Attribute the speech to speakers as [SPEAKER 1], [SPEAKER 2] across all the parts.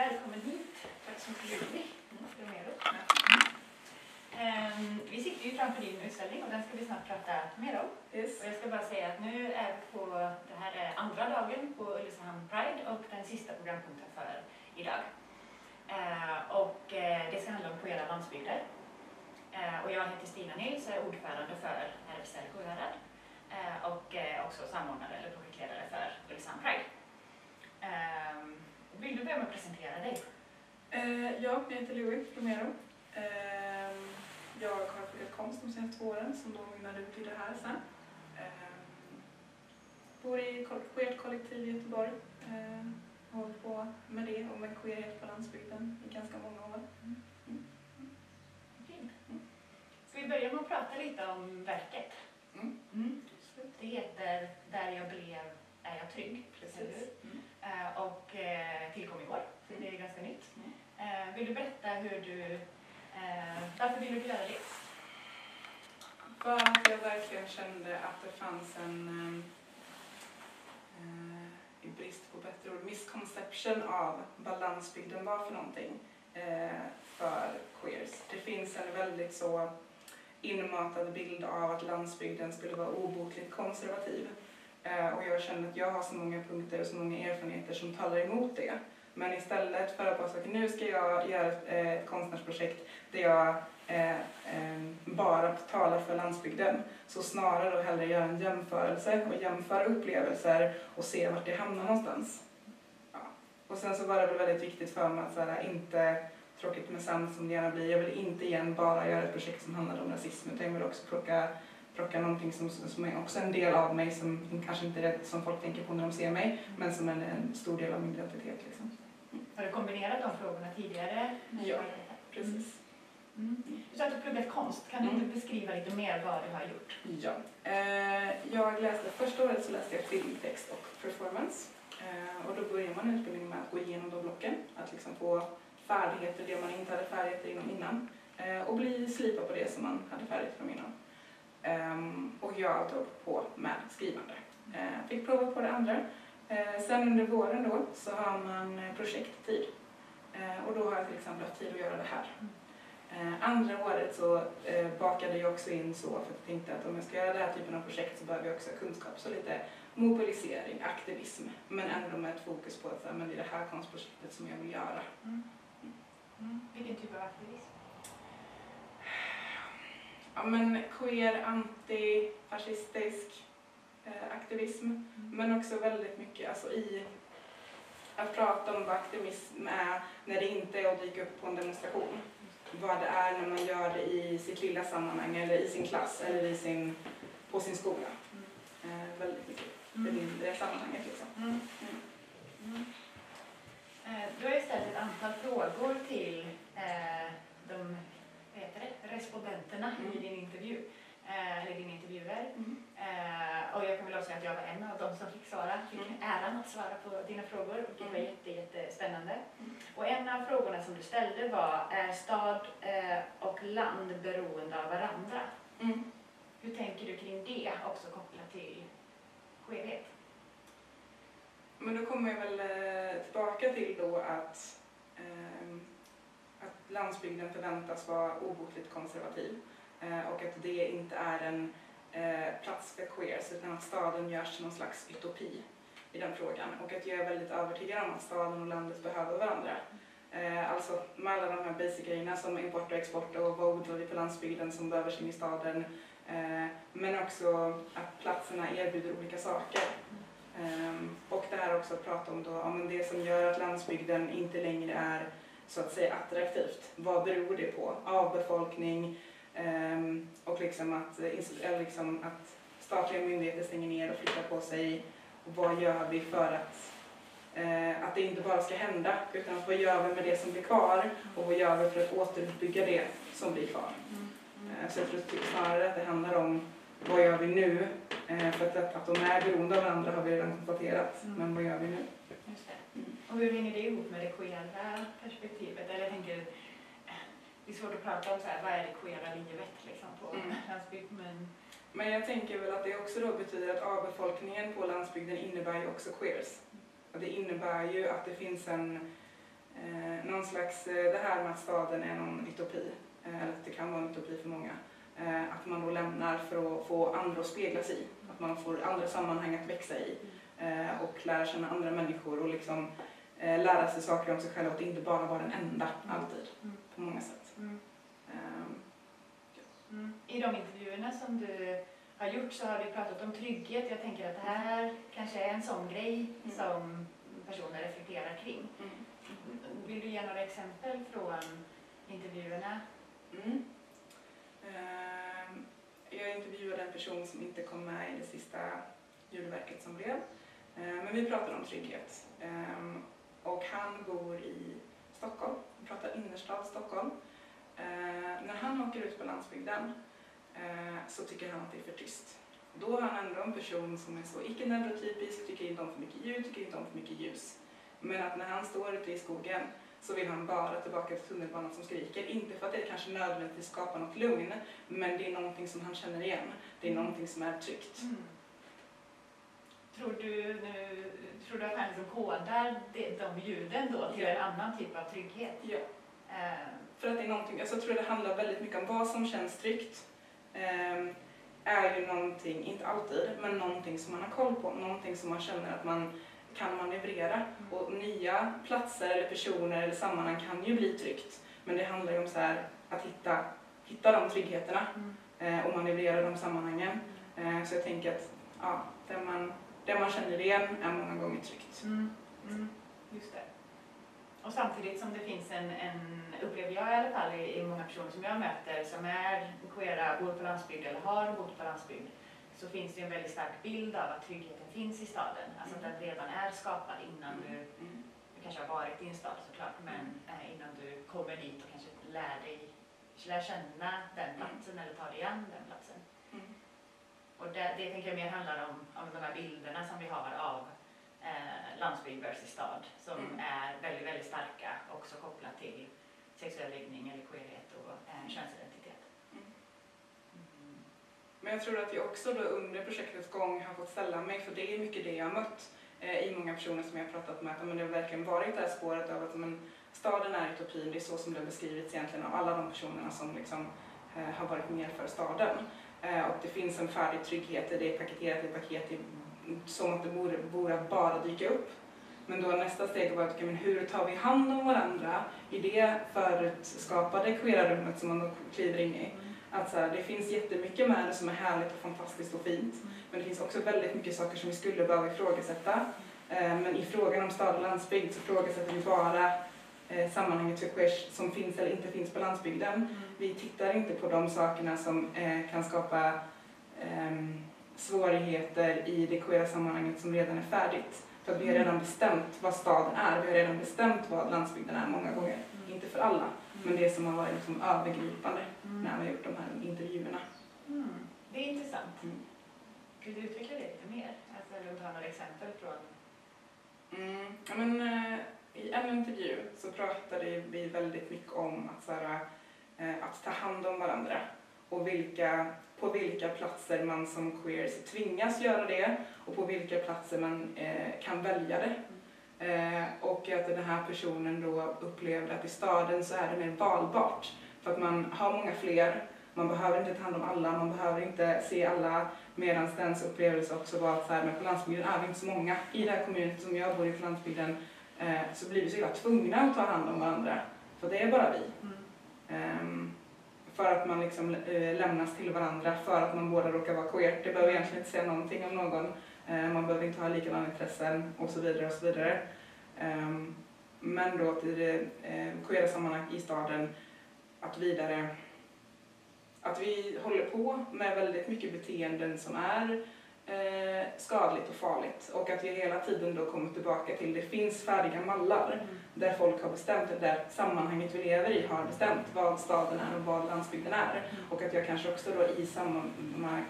[SPEAKER 1] välkommen hit. Tack så mycket Juli. Um, vi sitter ju framför din utställning och den ska vi snart prata mer om.
[SPEAKER 2] Yes.
[SPEAKER 1] Och jag ska bara säga att nu är vi på, det här är andra dagen på Ulricehamn Pride och den sista programpunkten för idag. Uh, och uh, det ska handla om queera landsbygder. Uh, och jag heter Stina Nils och är ordförande för RFSL Sjuhärad och också samordnare eller projektledare för Ulricehamn Pride. Um, vill du börja med att presentera dig?
[SPEAKER 2] ja, jag heter Louis Romero. Ehm, jag har pluggat konst de senaste två åren som då mynnade ut i det här sen. Ehm, bor i queert kollektiv i Göteborg. Ehm, har hållit på med det och med queerhet på landsbygden i ganska många år. Mm.
[SPEAKER 1] Mm. Mm. Ska vi börja med att prata lite om verket?
[SPEAKER 2] Mm.
[SPEAKER 1] Det heter Där jag blev är jag trygg.
[SPEAKER 2] Precis.
[SPEAKER 1] Uh, Eh, och eh, tillkom igår, så det är ganska nytt. Eh, vill du berätta hur du varför vill du göra det?
[SPEAKER 2] För att jag verkligen kände att det fanns en, i brist på bättre ord, misconception av vad landsbygden var för någonting för queers. Det finns en väldigt så inmatad bild av att landsbygden skulle vara obotligt konservativ. Eh, och jag känner att jag har så många punkter och så många erfarenheter som talar emot det. Men istället för att bara säga att nu ska jag göra ett eh, konstnärsprojekt där jag eh, bara talar för landsbygden så snarare då hellre göra en jämförelse och jämföra upplevelser och se vart det hamnar någonstans. Ja. Och sen så var det väl väldigt viktigt för mig att så här, inte tråkigt med sant som det gärna blir. Jag vill inte igen bara göra ett projekt som handlar om rasism utan jag vill också plocka, plocka någonting som, som är också en del av mig som kanske inte är det som folk tänker på när de ser mig men som är en stor del av min identitet. Liksom.
[SPEAKER 1] Har du kombinerat de frågorna tidigare?
[SPEAKER 2] Ja, precis.
[SPEAKER 1] Mm. Du sa att du pluggat konst. Kan du mm. beskriva lite mer vad du har gjort?
[SPEAKER 2] Ja. Eh, jag läste, första året så läste jag filmtext och performance. Eh, och då börjar man utbildningen med att gå igenom de blocken. Att liksom få färdigheter, det man inte hade färdigheter inom innan. Eh, och bli slipa på det som man hade färdigt från innan. Ehm, och jag drog på med skrivande. Ehm, fick prova på det andra. Ehm, sen under våren då så har man eh, projekttid och då har jag till exempel haft tid att göra det här. andra året så eh, bakade jag också in så för att jag tänkte att om jag ska göra den här typen av projekt så behöver jag också ha kunskap. Så lite mobilisering, aktivism men ändå med ett fokus på att men det är det här konstprojektet som jag vill göra.
[SPEAKER 1] Mm. Mm. Vilken typ av aktivism?
[SPEAKER 2] Ja men queer, antifascistisk, Eh, aktivism. Mm. Men också väldigt mycket alltså, i att prata om vad aktivism är när det inte är att dyka upp på en demonstration. Vad det är när man gör det i sitt lilla sammanhang eller i sin klass eller i sin, på sin skola. Mm. Eh, väldigt mycket mm. det mindre sammanhanget. Liksom. Mm. mm.
[SPEAKER 1] mm. Eh, du har ju ställt ett antal frågor till eh, de heter det, respondenterna i din intervju eh, eller dina intervjuer. Mm. Eh, och jag kan väl också säga att jag var en av dem som fick svara, fick mm. äran att svara på dina frågor och det var mm. jätte, jättespännande. Och en av frågorna som du ställde var, är stad eh, och land beroende av varandra? Mm. Hur tänker du kring det också kopplat till skevhet?
[SPEAKER 2] Men då kommer jag väl eh, tillbaka till då att, eh, att landsbygden förväntas vara obotligt konservativ. Eh, och att det inte är en plats för queers utan att staden görs till någon slags utopi i den frågan. Och att jag är väldigt övertygad om att staden och landet behöver varandra. Eh, alltså med alla de här basic grejerna som import och export och vad odlar vi på landsbygden som behöver in i staden. Eh, men också att platserna erbjuder olika saker. Eh, och det här också att prata om då, ja, det som gör att landsbygden inte längre är så att säga attraktivt. Vad beror det på? Avbefolkning, och liksom att, liksom att statliga myndigheter stänger ner och flyttar på sig. Och vad gör vi för att, uh, att det inte bara ska hända utan vad gör vi med det som blir kvar och vad gör vi för att återuppbygga det som blir kvar. Mm. Uh, så jag tror snarare att det handlar om vad gör vi nu? Uh, för att, att, de är beroende av varandra har vi redan konstaterat, mm. men vad gör vi nu?
[SPEAKER 1] Just det. Och hur hänger det ihop med det queera perspektivet? Eller jag tänker, det är svårt att prata om så här, vad är det queera livet liksom, på mm. landsbygd. Men...
[SPEAKER 2] men jag tänker väl att det också då betyder att avbefolkningen på landsbygden innebär ju också queers. Och det innebär ju att det finns en eh, någon slags, eh, det här med att staden är någon utopi, eh, eller att det kan vara en utopi för många. Eh, att man då lämnar för att få andra att spegla sig i, att man får andra sammanhang att växa i eh, och lära känna andra människor och liksom eh, lära sig saker om sig själv och att inte bara var den enda alltid,
[SPEAKER 1] Mm.
[SPEAKER 2] på många sätt.
[SPEAKER 1] Mm. I de intervjuerna som du har gjort så har du pratat om trygghet. Jag tänker att det här kanske är en sån grej
[SPEAKER 2] Mm.
[SPEAKER 1] som personer reflekterar kring.
[SPEAKER 2] mm.
[SPEAKER 1] Vill du ge några exempel från intervjuerna?
[SPEAKER 2] Mm. Ehm, Jag intervjuade en person som inte kom med i det sista ljudverket som blev. Ehm, Men vi pratade om trygghet. Ehm, Och han bor i Stockholm, vi pratar innerstad Stockholm. Ehm, När han åker ut på landsbygden eh, så tycker han att det är för tyst. Då är han ändå en person som är så icke-neurotypisk, tycker inte om för mycket ljud, tycker inte om för mycket ljus. Men att när han står ute i skogen så vill han bara tillbaka till tunnelbanan som skriker. Inte för att det kanske nödvändigtvis skapar något lugn, men det är någonting som han känner igen. Det är någonting som är tryggt.
[SPEAKER 1] Mm. Tror du, nu, tror du att han liksom kodar de, de ljuden då till
[SPEAKER 2] Ja.
[SPEAKER 1] en annan typ av trygghet?
[SPEAKER 2] Ja.
[SPEAKER 1] Eh,
[SPEAKER 2] För att det är någonting, alltså jag tror det handlar väldigt mycket om vad som känns tryggt. Ehm, är ju någonting, inte alltid, men någonting som man har koll på. Någonting som man känner att man kan manövrera. Och nya platser eller personer eller sammanhang kan ju bli tryggt. Men det handlar ju om så här, att hitta, hitta de tryggheterna
[SPEAKER 1] mm.
[SPEAKER 2] eh, och manövrera de sammanhangen. Eh, så jag tänker att ja, det, man, det man känner igen är många gånger tryggt.
[SPEAKER 1] Mm, mm, just det. Och samtidigt som det finns en, en upplever jag i alla fall i, i många personer som jag möter som är queera, bor på landsbygd eller har bott på landsbygd, så finns det en väldigt stark bild av att tryggheten finns i staden. Alltså att den redan är skapad innan du,
[SPEAKER 2] Mm.
[SPEAKER 1] du kanske har varit i en stad såklart, men eh, innan du kommer dit och kanske lär dig, lär känna den platsen eller tar dig an den platsen.
[SPEAKER 2] Mm.
[SPEAKER 1] Och det, det tänker jag mer handlar om, om de här bilderna som vi har av eh, landsbygd versus stad som
[SPEAKER 2] Mm.
[SPEAKER 1] är väldigt, väldigt starka också kopplat till sexuell läggning eller queerhet och eh, könsidentitet.
[SPEAKER 2] Mm.
[SPEAKER 1] Mm.
[SPEAKER 2] Men jag tror att jag också då under projektets gång har fått ställa mig, för det är mycket det jag har mött eh, i många personer som jag har pratat med, att men det har verkligen varit det här spåret av att men, staden är utopin, det är så som det har beskrivits egentligen av alla de personerna som liksom, eh, har varit mer för staden. Eh, och det finns en färdig trygghet, det är paketerat i paket i, som att det borde, borde bara dyka upp. Men då nästa steg var att okay, men hur tar vi hand om varandra i det förutskapade queera rummet som man kliver in i. Att så här, det finns jättemycket med det som är härligt och fantastiskt och fint. Men det finns också väldigt mycket saker som vi skulle behöva ifrågasätta. Eh, Men i frågan om stad och landsbygd så ifrågasätter vi bara eh, sammanhanget för queers som finns eller inte finns på landsbygden.
[SPEAKER 1] Mm.
[SPEAKER 2] Vi tittar inte på de sakerna som eh, kan skapa ehm, svårigheter i det queera sammanhanget som redan är färdigt. För att vi har redan bestämt vad staden är, vi har redan bestämt vad landsbygden är många gånger. Inte för alla, men det som har varit liksom övergripande
[SPEAKER 1] Mm.
[SPEAKER 2] när vi har gjort de här intervjuerna.
[SPEAKER 1] Mm. Det är intressant.
[SPEAKER 2] Mm.
[SPEAKER 1] Vill du utveckla det lite mer? Alltså, eller ta några exempel från...
[SPEAKER 2] Mm. Ja, men, eh, I en intervju så pratade vi väldigt mycket om att, så här, eh, att ta hand om varandra och vilka, på vilka platser man som queers tvingas göra det och på vilka platser man eh, kan välja det. Eh, och att den här personen då upplevde att i staden så är det mer valbart för att man har många fler, man behöver inte ta hand om alla, man behöver inte se alla medan dens upplevelse också var att så här, men på landsbygden är vi inte så många. I den här kommunen som jag bor i på landsbygden eh, så blir vi så illa tvungna att ta hand om varandra. För det är bara vi.
[SPEAKER 1] Mm.
[SPEAKER 2] Ehm, för att man liksom eh, lämnas till varandra för att man båda råkar vara queer. Det behöver egentligen inte säga någonting om någon. Eh, man behöver inte ha likadana intressen och så vidare och så vidare. Ehm, men då till det eh, queera sammanhang i staden att vidare att vi håller på med väldigt mycket beteenden som är eh, skadligt och farligt och att vi hela tiden då kommer tillbaka till det finns färdiga mallar
[SPEAKER 1] Mm.
[SPEAKER 2] där folk har bestämt, där sammanhanget vi lever i har bestämt vad staden är och vad landsbygden är. Och att jag kanske också då i samma,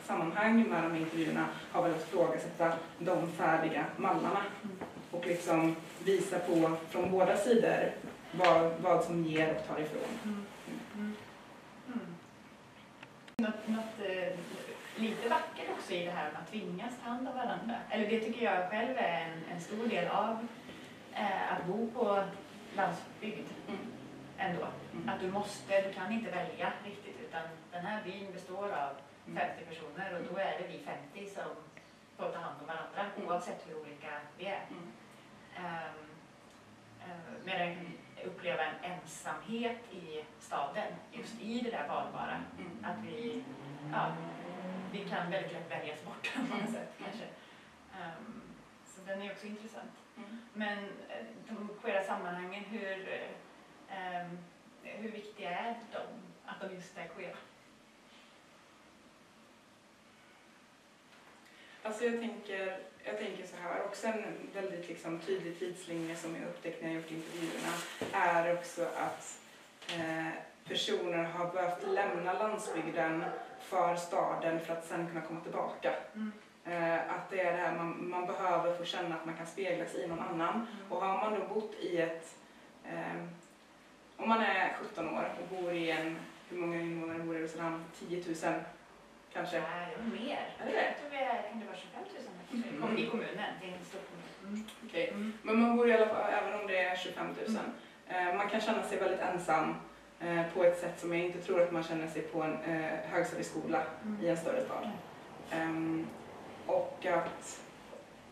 [SPEAKER 2] sammanhang med de här intervjuerna har velat ifrågasätta de färdiga mallarna
[SPEAKER 1] Mm.
[SPEAKER 2] och liksom visa på från båda sidor vad, vad som ger och tar ifrån.
[SPEAKER 1] Mm. Mm. Mm. Något, något eh, lite vackert också i det här att tvingas ta hand om varandra. Eller det tycker jag själv är en, en stor del av eh, att bo på landsbygd
[SPEAKER 2] Mm.
[SPEAKER 1] ändå.
[SPEAKER 2] Mm.
[SPEAKER 1] Att du måste, du kan inte välja riktigt utan den här byn består av
[SPEAKER 2] Mm.
[SPEAKER 1] 50 personer och då är det vi 50 som får ta hand om varandra
[SPEAKER 2] Mm.
[SPEAKER 1] oavsett hur olika vi är.
[SPEAKER 2] Mm.
[SPEAKER 1] Um, uh, medan jag kan uppleva en ensamhet i staden, just i det där valbara.
[SPEAKER 2] Mm.
[SPEAKER 1] Att vi, ja, vi kan väldigt lätt väljas bort på något
[SPEAKER 2] Mm.
[SPEAKER 1] sätt kanske. Um, så den är också intressant.
[SPEAKER 2] Mm.
[SPEAKER 1] Men eh, de queera sammanhangen, hur, ehm, hur viktiga är de? Att de just är queera?
[SPEAKER 2] Alltså jag tänker, jag tänker så här, också en väldigt liksom tydlig tidslinje som jag upptäckt när jag gjort intervjuerna är också att eh, personer har behövt lämna landsbygden för staden för att sen kunna komma tillbaka.
[SPEAKER 1] Mm.
[SPEAKER 2] Eh, att det är det här man, man behöver få känna att man kan spegla sig i någon annan. Och har man då bott i ett, eh, om man är 17 år och bor i en, hur många invånare bor i Rosenhamn? 10 000 kanske?
[SPEAKER 1] Nej, det var mer.
[SPEAKER 2] Är det det?
[SPEAKER 1] Jag tror vi är, kan det vara 25 000
[SPEAKER 2] Mm.
[SPEAKER 1] Kom i kommunen, det är en stor kommun. Mm.
[SPEAKER 2] Okej.
[SPEAKER 1] Mm.
[SPEAKER 2] Men man bor i alla fall, även om det är 25 000, eh, man kan känna sig väldigt ensam på ett sätt som jag inte tror att man känner sig på en eh, högstadieskola i en större stad. Ehm, och att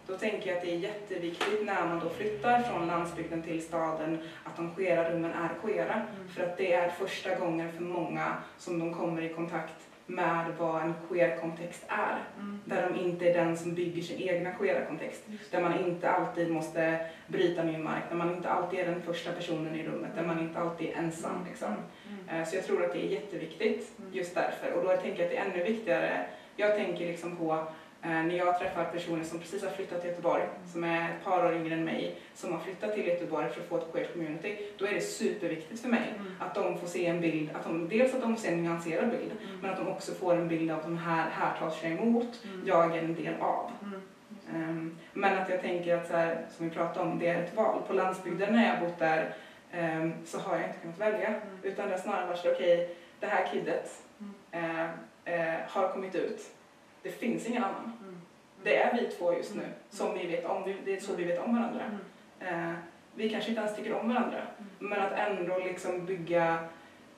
[SPEAKER 2] då tänker jag att det är jätteviktigt när man då flyttar från landsbygden till staden att de queera rummen är queera.
[SPEAKER 1] Mm.
[SPEAKER 2] För att det är första gången för många som de kommer i kontakt med vad en queer-kontext är.
[SPEAKER 1] Mm.
[SPEAKER 2] Där de inte är den som bygger sin egna queera kontext.
[SPEAKER 1] Just
[SPEAKER 2] Där man inte alltid måste bryta ny mark, där man inte alltid är den första personen i rummet, där man inte alltid är ensam. Liksom.
[SPEAKER 1] Mm.
[SPEAKER 2] Eh, Så jag tror att det är jätteviktigt
[SPEAKER 1] Mm.
[SPEAKER 2] just därför. Och då tänker jag att det är ännu viktigare. Jag tänker liksom på när jag träffar personer som precis har flyttat till Göteborg, som är ett par år yngre än mig, som har flyttat till Göteborg för att få ett queer community. Då är det superviktigt för mig
[SPEAKER 1] Mm.
[SPEAKER 2] att de får se en bild, att de, dels att de får se en nyanserad bild,
[SPEAKER 1] Mm.
[SPEAKER 2] men att de också får en bild av de här, här tas jag emot,
[SPEAKER 1] Mm.
[SPEAKER 2] jag är en del av. Ehm, men att jag tänker att, så här, som vi pratade om, det är ett val. På landsbygden när jag bott där ehm, så har jag inte kunnat välja.
[SPEAKER 1] Mm.
[SPEAKER 2] Utan det har snarare varit okej, det här kidet eh, eh, har kommit ut. Det finns ingen annan.
[SPEAKER 1] Mm.
[SPEAKER 2] Det är vi två just nu,
[SPEAKER 1] Mm.
[SPEAKER 2] som vi vet om. Det är så vi vet om varandra.
[SPEAKER 1] Mm.
[SPEAKER 2] Eh, vi kanske inte ens tycker om varandra. Men att ändå liksom bygga,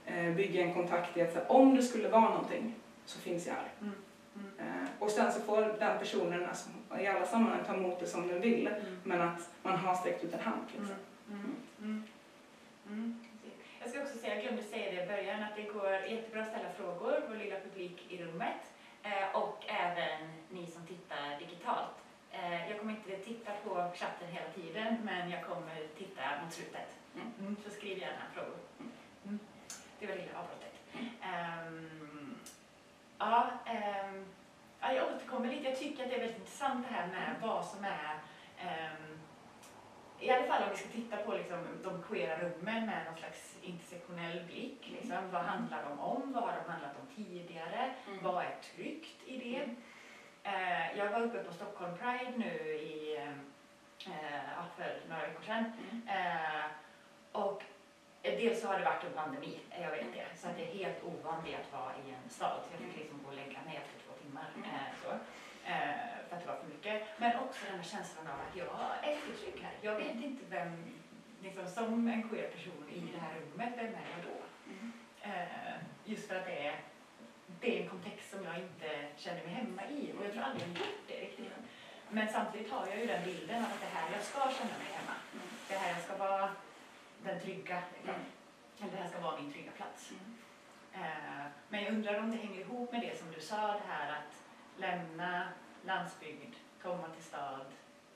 [SPEAKER 2] eh, bygga en kontakt i att här, om det skulle vara någonting så finns jag här.
[SPEAKER 1] Mm. Mm.
[SPEAKER 2] Eh, och sen så får den personen alltså, i alla sammanhang ta emot det som den vill.
[SPEAKER 1] Mm.
[SPEAKER 2] Men att man har sträckt ut en hand. Liksom.
[SPEAKER 1] Mm. Mm. Mm. Jag ska också säga, jag glömde säga det i början, att det går jättebra att ställa frågor, vår lilla publik i rummet. Eh, och även ni som tittar digitalt. Eh, jag kommer inte titta på chatten hela tiden, men jag kommer titta mot slutet.
[SPEAKER 2] Mm.
[SPEAKER 1] Mm, så skriv gärna frågor. Mm. Det var lilla avbrottet. Ehm, ja, ja, jag återkommer lite. Jag tycker att det är väldigt intressant det här med vad som är ehm, i alla fall om vi ska titta på liksom, de queera rummen med någon slags intersektionell blick. Liksom, vad handlar de om? Vad har de handlat om tidigare?
[SPEAKER 2] Mm.
[SPEAKER 1] Vad är tryggt i det? Eh, jag var uppe på Stockholm Pride nu i, eh, ja, för några veckor sedan.
[SPEAKER 2] Mm.
[SPEAKER 1] Eh, och eh, dels så har det varit en pandemi, eh, jag vet det. Så att det är helt ovant i att vara i en stad. Så jag fick liksom gå och lägga mig efter två timmar. Eh, så. Eh, för att det var för mycket. Men också den här känslan av att jag är inte trygg här. Jag vet inte vem, liksom, som en queer person i det här rummet, vem är jag då?
[SPEAKER 2] Mm.
[SPEAKER 1] Eh, just för att det är, det är en kontext som jag inte känner mig hemma i. Och jag tror aldrig jag gjort det riktigt. Men samtidigt har jag ju den bilden av att det är här jag ska känna mig hemma.
[SPEAKER 2] Mm.
[SPEAKER 1] Det här jag ska vara den trygga. Liksom.
[SPEAKER 2] Mm.
[SPEAKER 1] Eller det här ska vara min trygga plats.
[SPEAKER 2] Mm.
[SPEAKER 1] Eh, men jag undrar om det hänger ihop med det som du sa, det här att lämna landsbygd, komma till stad,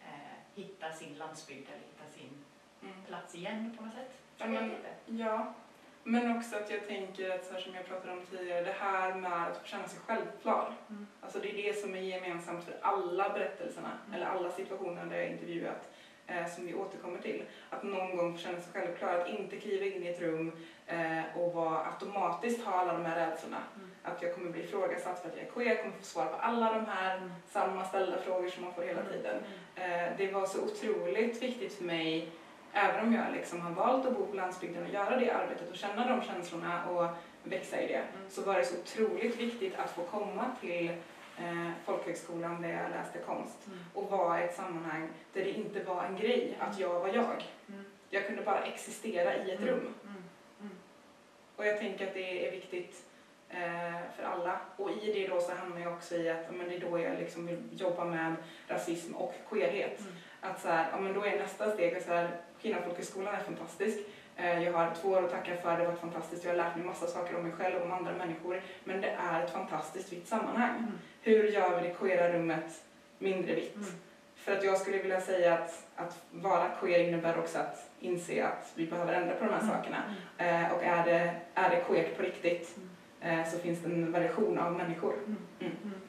[SPEAKER 1] eh, hitta sin landsbygd eller hitta sin
[SPEAKER 2] Mm.
[SPEAKER 1] plats igen på något sätt.
[SPEAKER 2] Ja, men-. Ja, men också att jag tänker att så här som jag pratade om tidigare, det här med att få känna sig självklar.
[SPEAKER 1] Mm.
[SPEAKER 2] Alltså det är det som är gemensamt för alla berättelserna,
[SPEAKER 1] Mm.
[SPEAKER 2] eller alla situationer där jag intervjuat, eh, som vi återkommer till. Att någon gång få känna sig självklar, att inte kliva in i ett rum eh, och vara automatiskt ha alla de här rädslorna.
[SPEAKER 1] Mm.
[SPEAKER 2] Att jag kommer bli ifrågasatt för att jag är queer, jag kommer få svar på alla de här
[SPEAKER 1] Mm.
[SPEAKER 2] samma ställda frågor som man får hela tiden.
[SPEAKER 1] Mm.
[SPEAKER 2] Eh, det var så otroligt viktigt för mig, även om jag liksom har valt att bo på landsbygden och göra det arbetet och känna de känslorna och växa i det,
[SPEAKER 1] Mm.
[SPEAKER 2] så var det så otroligt viktigt att få komma till eh, folkhögskolan där jag läste konst
[SPEAKER 1] Mm.
[SPEAKER 2] och vara i ett sammanhang där det inte var en grej att jag var jag.
[SPEAKER 1] Mm.
[SPEAKER 2] jag kunde bara existera i ett
[SPEAKER 1] Mm.
[SPEAKER 2] rum. Och jag tänker att det är viktigt för alla. Och i det då så hamnar jag också i att men det är då jag liksom vill jobba med rasism och queerhet.
[SPEAKER 1] Mm.
[SPEAKER 2] Att så här, ja, men då är nästa steg så här, Kvinnofolkhögskolan är fantastisk. Eh, Jag har två år att tacka för, det har varit fantastiskt. Jag har lärt mig massa saker om mig själv och om andra människor. Men det är ett fantastiskt vitt sammanhang.
[SPEAKER 1] Mm.
[SPEAKER 2] Hur gör vi det queera rummet mindre vitt?
[SPEAKER 1] Mm.
[SPEAKER 2] För att jag skulle vilja säga att, att vara queer innebär också att inse att vi behöver ändra på de här
[SPEAKER 1] Mm.
[SPEAKER 2] sakerna.
[SPEAKER 1] Mm.
[SPEAKER 2] Eh, och är det, är det queert på riktigt
[SPEAKER 1] Mm.
[SPEAKER 2] eh, så finns det en variation av människor.
[SPEAKER 1] Mm.
[SPEAKER 2] Mm.
[SPEAKER 1] Mm.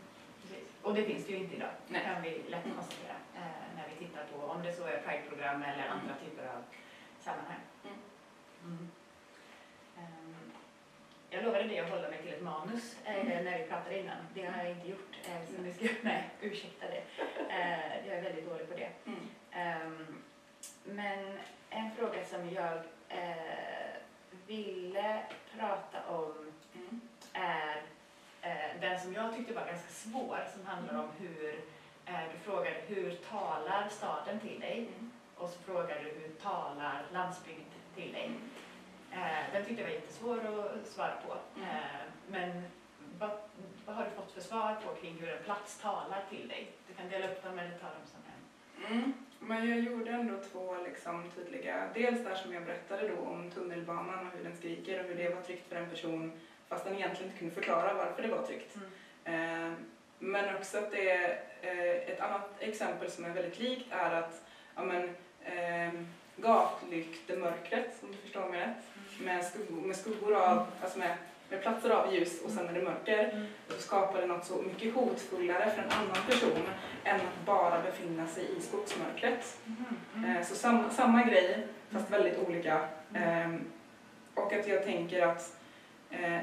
[SPEAKER 1] Och det finns det ju inte idag,
[SPEAKER 2] Nej.
[SPEAKER 1] kan vi lätt konstatera eh, när vi tittar på om det så är Pride-program eller andra typer av sammanhang.
[SPEAKER 2] Mm.
[SPEAKER 1] Mm. Ehm, jag lovade dig att hålla mig till ett manus eh,
[SPEAKER 2] Mm.
[SPEAKER 1] när vi pratade innan. Det har jag inte gjort. Eh, så nu ska, nej, ursäkta det. Eh, jag är väldigt dålig på det.
[SPEAKER 2] Mm.
[SPEAKER 1] Ehm, men en fråga som jag eh, ville prata om
[SPEAKER 2] Mm.
[SPEAKER 1] är eh, den som jag tyckte var ganska svår som handlar om hur eh, du frågade hur talar staden till dig
[SPEAKER 2] Mm.
[SPEAKER 1] och så frågade du hur talar landsbygd till dig. Eh, den tyckte jag var jättesvår att svara på.
[SPEAKER 2] Mm.
[SPEAKER 1] Eh, men vad, vad har du fått för svar på kring hur en plats talar till dig? Du kan dela upp dem eller ta dem som en.
[SPEAKER 2] Mm. Men jag gjorde ändå två liksom tydliga, dels där som jag berättade då om tunnelbanan och hur den skriker och hur det var tryggt för en person fast den egentligen inte kunde förklara varför det var tryggt. Eh, Men också att det är eh, ett annat exempel som är väldigt likt är att ja, men, eh, gatlyktemörkret, om du förstår mig rätt, med skuggor, med skuggor av, alltså med, med platser av ljus och sen är det mörker,
[SPEAKER 1] Mm.
[SPEAKER 2] då skapar det något så mycket hotfullare för en annan person än att bara befinna sig i skogsmörkret.
[SPEAKER 1] Mm.
[SPEAKER 2] Eh, Så samma, samma grej, fast väldigt olika. Ehm, Och att jag tänker att eh,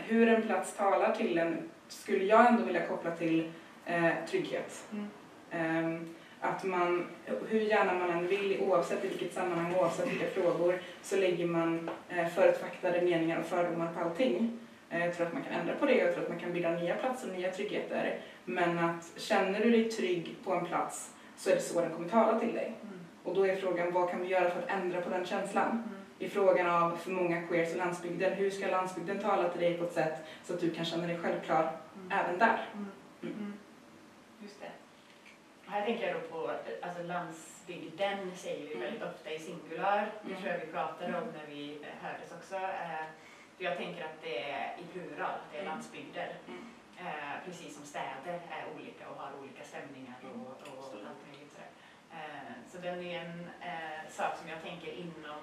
[SPEAKER 2] hur en plats talar till en skulle jag ändå vilja koppla till eh, trygghet.
[SPEAKER 1] Mm.
[SPEAKER 2] Ehm, Att man, hur gärna man än vill, oavsett i vilket sammanhang, oavsett vilka frågor, så lägger man eh, förutfaktade meningar och fördomar på allting. Eh, Jag tror att man kan ändra på det, jag tror att man kan bilda nya platser och nya tryggheter. Men att känner du dig trygg på en plats så är det så den kommer tala till dig.
[SPEAKER 1] Mm.
[SPEAKER 2] Och då är frågan, vad kan vi göra för att ändra på den känslan?
[SPEAKER 1] Mm.
[SPEAKER 2] I frågan av för många queers och landsbygden, hur ska landsbygden tala till dig på ett sätt så att du kan känna dig självklar
[SPEAKER 1] Mm.
[SPEAKER 2] även där?
[SPEAKER 1] Mm.
[SPEAKER 2] Mm.
[SPEAKER 1] Mm. Just det. Här tänker jag då på alltså landsbygden säger vi
[SPEAKER 2] Mm.
[SPEAKER 1] väldigt ofta i singular. Det
[SPEAKER 2] Mm.
[SPEAKER 1] tror jag vi pratade om när vi eh, hördes också. Eh, för jag tänker att det är i plural, det är
[SPEAKER 2] Mm.
[SPEAKER 1] landsbygder.
[SPEAKER 2] Mm.
[SPEAKER 1] Eh, precis som städer är olika och har olika stämningar och, och allt möjligt. Eh, så den är en eh, sak som jag tänker inom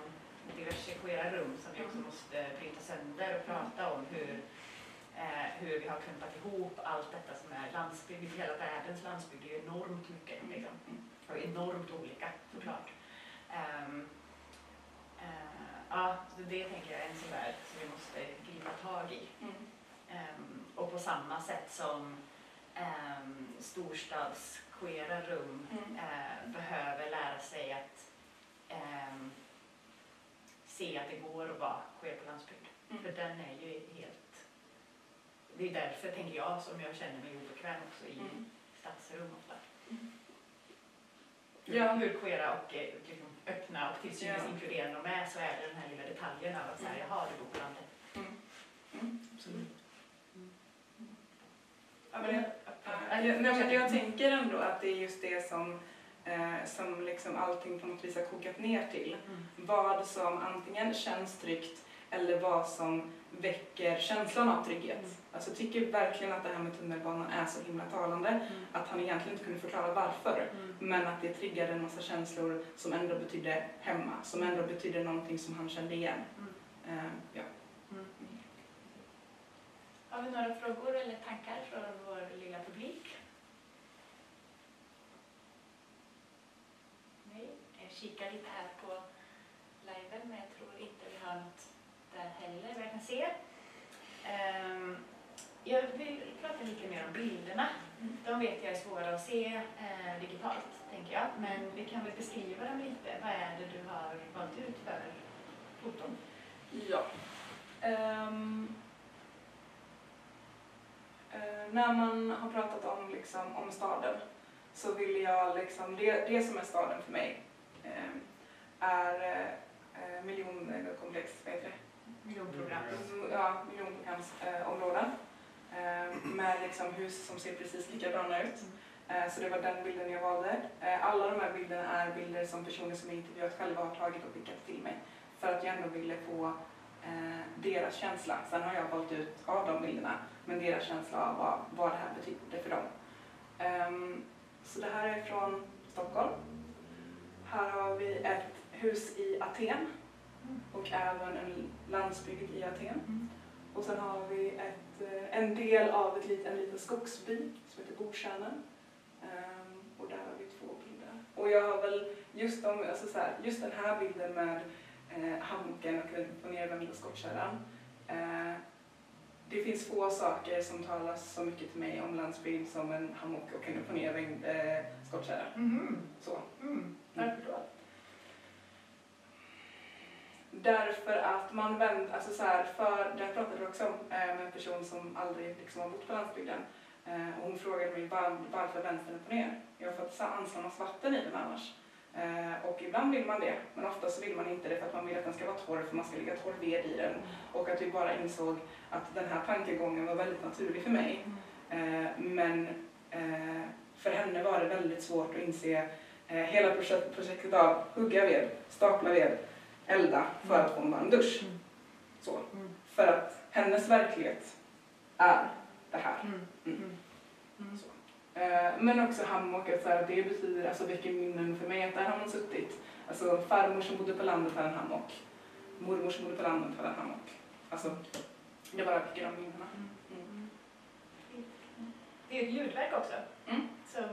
[SPEAKER 1] diverse queera rum som vi också måste bryta sönder och prata om hur eh, hur vi har klumpat ihop allt detta som är landsbygd. Hela världens landsbygd är ju enormt mycket liksom. Och enormt olika såklart. Ehm, eh, ja, så det tänker jag är en sån där som vi måste gripa tag i.
[SPEAKER 2] Mm.
[SPEAKER 1] Ehm, och på samma sätt som um, storstadsqueera rum
[SPEAKER 2] Mm.
[SPEAKER 1] eh, behöver lära sig att ehm, se att det går att vara queer på landsbygd.
[SPEAKER 2] Mm.
[SPEAKER 1] För den är ju helt... Det är därför, tänker jag, som jag känner mig obekväm också i
[SPEAKER 2] Mm.
[SPEAKER 1] stadsrum ofta.
[SPEAKER 2] Mm. Ja.
[SPEAKER 1] hur queera och eh, liksom, öppna och till synes
[SPEAKER 2] Ja.
[SPEAKER 1] inkluderande de är så är det den här lilla detaljen av att säga,
[SPEAKER 2] Mm.
[SPEAKER 1] jaha, du bor på landet.
[SPEAKER 2] Mm. Mm. Absolut.
[SPEAKER 1] Ja, men jag,
[SPEAKER 2] Ja, jag, nej, men jag tänker ändå att det är just det som, eh, som liksom allting på något vis har kokat ner till.
[SPEAKER 1] Mm.
[SPEAKER 2] Vad som antingen känns tryggt eller vad som väcker känslan av trygghet.
[SPEAKER 1] Mm.
[SPEAKER 2] Alltså jag tycker verkligen att det här med tunnelbanan är så himla talande.
[SPEAKER 1] Mm.
[SPEAKER 2] Att han egentligen inte kunde förklara varför.
[SPEAKER 1] Mm.
[SPEAKER 2] Men att det triggade en massa känslor som ändå betydde hemma. Som ändå betydde någonting som han kände igen.
[SPEAKER 1] Mm.
[SPEAKER 2] Eh, ja.
[SPEAKER 1] Mm. Har vi några frågor eller tankar från vår lilla publik? Nej, jag kikar lite här på liven men jag tror inte vi har något där heller vad jag kan se. Ehm, jag vill prata lite mer om bilderna. De vet jag är svåra att se eh, digitalt, tänker jag. Men vi kan väl beskriva dem lite. Vad är det du har valt ut för foton?
[SPEAKER 2] Ja. Ehm, eh, när man har pratat om, liksom, om staden så vill jag, liksom, det, det som är staden för mig Ehm, är eh, miljonkomplex, eh, vad. Mm, ja, miljonprogramsområden. Ehm, med liksom hus som ser precis likadana ut. Mm. Eh, så det var den bilden jag valde. Alla de här bilderna är bilder som personer som jag intervjuat själva har tagit och skickat till mig. För att jag ändå ville få deras känsla. Sen har jag valt ut av de bilderna, men deras känsla av vad, vad det här betydde för dem. Ehm, så det här är från Stockholm. Här har vi ett hus i Aten och även en landsbygd i Aten. Och sen har vi ett, eh, en del av ett lit, en liten skogsby som heter Bordtjärnen. Ehm, och där har vi två bilder. Och jag har väl just, de, alltså så här, just den här bilden med eh, hammocken och den uppochnedvända skottkärran. Eh, det finns få saker som talar så mycket till mig om landsbygd som en hammock och en uppochnedvänd eh, skottkärra.
[SPEAKER 1] Mhm.
[SPEAKER 2] Så.
[SPEAKER 1] Mm. Varför då?
[SPEAKER 2] Därför att man vänder, alltså så här, för, det här pratade jag också om eh, med en person som aldrig liksom har bott på landsbygden. Eh, och hon frågade mig var, varför den upp och ner? Ja, för att det ansamlas vatten i den annars. Eh, och ibland vill man det, men ofta så vill man inte det för att man vill att den ska vara torr, för man ska lägga torr ved i den. Och att vi bara insåg att den här tankegången var väldigt naturlig för mig. Eh, men för henne var det väldigt svårt att inse hela projekt, projektet av hugga ved, stapla ved, elda för att få en varm dusch.
[SPEAKER 1] Mm.
[SPEAKER 2] Så.
[SPEAKER 1] Mm.
[SPEAKER 2] För att hennes verklighet är det här.
[SPEAKER 1] Mm.
[SPEAKER 2] Eh, Men också hammock, att så här, det betyder, alltså väcker minnen för mig att där har man suttit. Alltså farmor som bodde på landet har en hammock. Mormor som bodde på landet har en hammock. Alltså, det bara väcker de minnena. Mm.
[SPEAKER 1] Det är ett ljudverk också.
[SPEAKER 2] Mm.
[SPEAKER 1] Som,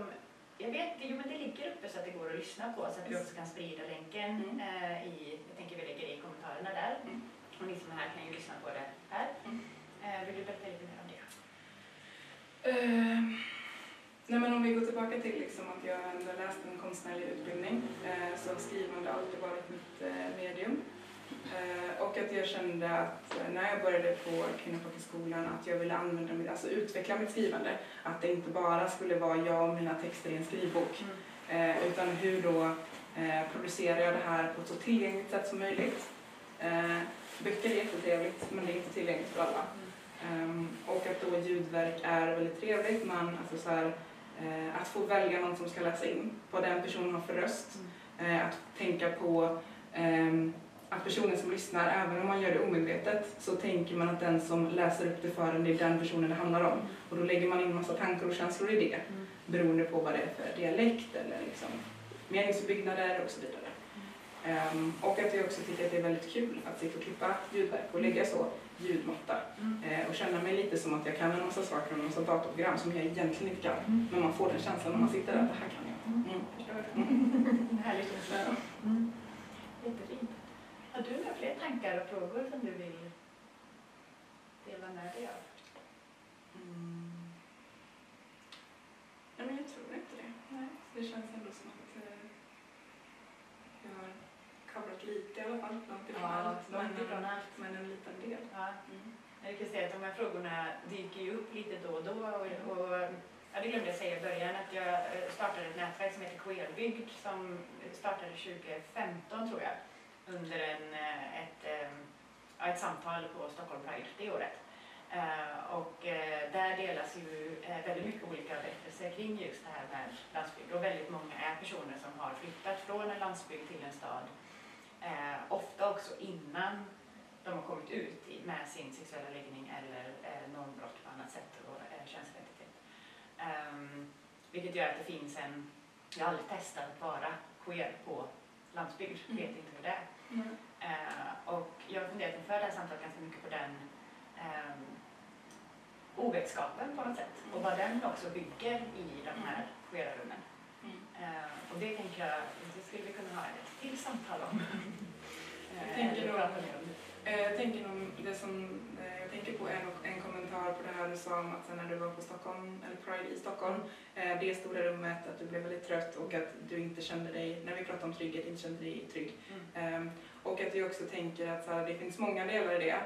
[SPEAKER 1] jag vet, jo, men det ligger uppe så att det går att lyssna på så att vi också kan sprida länken
[SPEAKER 2] Mm.
[SPEAKER 1] eh, i, jag tänker vi lägger i kommentarerna där.
[SPEAKER 2] Mm.
[SPEAKER 1] Och ni som är här kan ju lyssna på det här.
[SPEAKER 2] Mm.
[SPEAKER 1] Eh, vill du berätta lite mer om det?
[SPEAKER 2] Eh, nej men om vi går tillbaka till liksom att jag ändå läst en konstnärlig utbildning eh, så har skrivande alltid varit mitt eh, medium. Eh, och att jag kände att eh, när jag började på Kvinnofolkhögskolan att jag ville använda mitt, alltså utveckla mitt skrivande. Att det inte bara skulle vara jag och mina texter i en skrivbok. Eh, utan hur då producerar jag det här på ett så tillgängligt sätt som möjligt. Böcker är jättetrevligt men det är inte tillgängligt för alla. Ehm, och att då ljudverk är väldigt trevligt. Man, alltså så här, att få välja någon som ska läsa in vad den personen har för röst. Eh, att tänka på ehm, att personen som lyssnar, även om man gör det omedvetet, så tänker man att den som läser upp det för en, det är den personen det handlar om. Och då lägger man in massa tankar och känslor i det
[SPEAKER 1] Mm.
[SPEAKER 2] beroende på vad det är för dialekt eller liksom meningsbyggnader och så vidare. Ehm, och att jag också tycker att det är väldigt kul att sitta och klippa ljudverk och lägga så ljudmatta
[SPEAKER 1] Mm.
[SPEAKER 2] eh, och känna mig lite som att jag kan en massa saker om en massa datorprogram som jag egentligen inte kan.
[SPEAKER 1] Mm.
[SPEAKER 2] Men man får den känslan när man sitter där, det här kan jag.
[SPEAKER 1] Mm.
[SPEAKER 2] Mm.
[SPEAKER 1] Förstår.
[SPEAKER 2] Mm.
[SPEAKER 1] Härligt.
[SPEAKER 2] Ja.
[SPEAKER 1] Mm. Jättefint. Har du några fler tankar och frågor som du vill dela med dig av?
[SPEAKER 2] Mm. Nej, men jag tror inte det.
[SPEAKER 1] Nej.
[SPEAKER 2] Det känns ändå som att eh, jag har coverat lite i alla fall. Långt ifrån allt,
[SPEAKER 1] långt
[SPEAKER 2] men,
[SPEAKER 1] ifrån allt.
[SPEAKER 2] men en liten del.
[SPEAKER 1] Ja.
[SPEAKER 2] Mm.
[SPEAKER 1] Jag kan säga att de här frågorna dyker ju upp lite då och då. Och, och, ja, det glömde jag säga i början att jag startade ett nätverk som heter Queerbygd som startade 2015 tror jag under en, eh, ett, eh, ett samtal på Stockholm Pride det året. Eh, och där delas ju väldigt mycket olika berättelser kring just det här med landsbygd och väldigt många är personer som har flyttat från en landsbygd till en stad. Ofta också innan de har kommit ut med sin sexuella läggning eller normbrott på annat sätt och könsidentitet. Um, vilket gör att det finns en, jag har aldrig testat att vara queer på landsbygd,
[SPEAKER 2] Mm.
[SPEAKER 1] vet inte hur det är.
[SPEAKER 2] Mm.
[SPEAKER 1] Eh, och jag har funderat inför det här samtalet ganska mycket på den um, ovetskapen på något sätt och vad den också bygger i de här queera rummen.
[SPEAKER 2] Mm.
[SPEAKER 1] Eh, och det tänker jag, det skulle vi kunna ha ett till samtal om.
[SPEAKER 2] Jag
[SPEAKER 1] Eh,
[SPEAKER 2] tänker
[SPEAKER 1] eller
[SPEAKER 2] nog-. Eh, Jag tänker, nog, det som, eh, tänker på en, en kommentar på det här du sa om att sen när du var på Stockholm, eller Pride i Stockholm, eh, det stora rummet, att du blev väldigt trött och att du inte kände dig, när vi pratade om trygghet, inte kände dig trygg.
[SPEAKER 1] Mm.
[SPEAKER 2] Ehm, och att jag också tänker att så här, det finns många delar i det.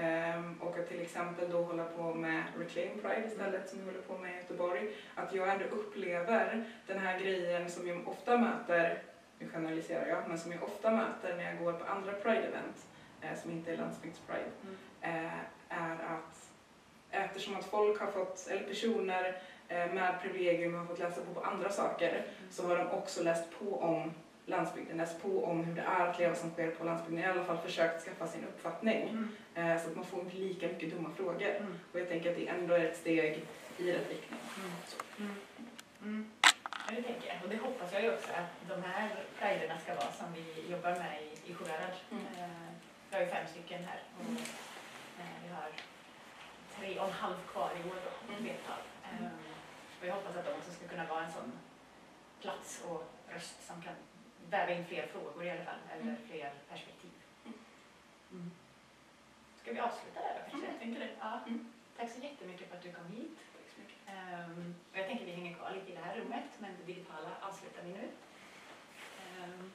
[SPEAKER 2] Ehm, och att till exempel då hålla på med Reclaim Pride istället som vi håller på med i Göteborg. Att jag ändå upplever den här grejen som jag ofta möter, nu generaliserar jag, men som jag ofta möter när jag går på andra Pride-event eh, som inte är landsbygdspride,
[SPEAKER 1] Mm.
[SPEAKER 2] eh, är att eftersom att folk har fått, eller personer eh, med privilegium har fått läsa på på andra saker så har de också läst på om landsbygden, läst på om hur det är att leva som sker på landsbygden, i alla fall försökt skaffa sin uppfattning
[SPEAKER 1] Mm.
[SPEAKER 2] eh, så att man får inte lika mycket dumma frågor.
[SPEAKER 1] Mm.
[SPEAKER 2] Och jag tänker att det ändå är ett steg i rätt riktning.
[SPEAKER 1] Mm. Mm. Ja, det tänker jag. Och det hoppas jag ju också att de här guiderna ska vara som vi jobbar med i, i Sjuhärad.
[SPEAKER 2] Mm.
[SPEAKER 1] Eh, vi har ju fem stycken här vi har tre och en halv kvar i år då,
[SPEAKER 2] Mm.
[SPEAKER 1] deltar.
[SPEAKER 2] Mm.
[SPEAKER 1] Eh, och jag hoppas att de också ska kunna vara en sån plats och röst som kan väva in fler frågor i alla fall, eller
[SPEAKER 2] Mm.
[SPEAKER 1] fler perspektiv.
[SPEAKER 2] Mm.
[SPEAKER 1] Mm. Ska vi avsluta där då kanske?
[SPEAKER 2] Mm, tänker det.
[SPEAKER 1] Ja.
[SPEAKER 2] Mm.
[SPEAKER 1] Tack så jättemycket för att du kom hit.
[SPEAKER 2] Tack så mycket.
[SPEAKER 1] Ehm, och jag tänker vi hänger kvar lite i det här rummet, men det digitala avslutar vi nu. Ehm,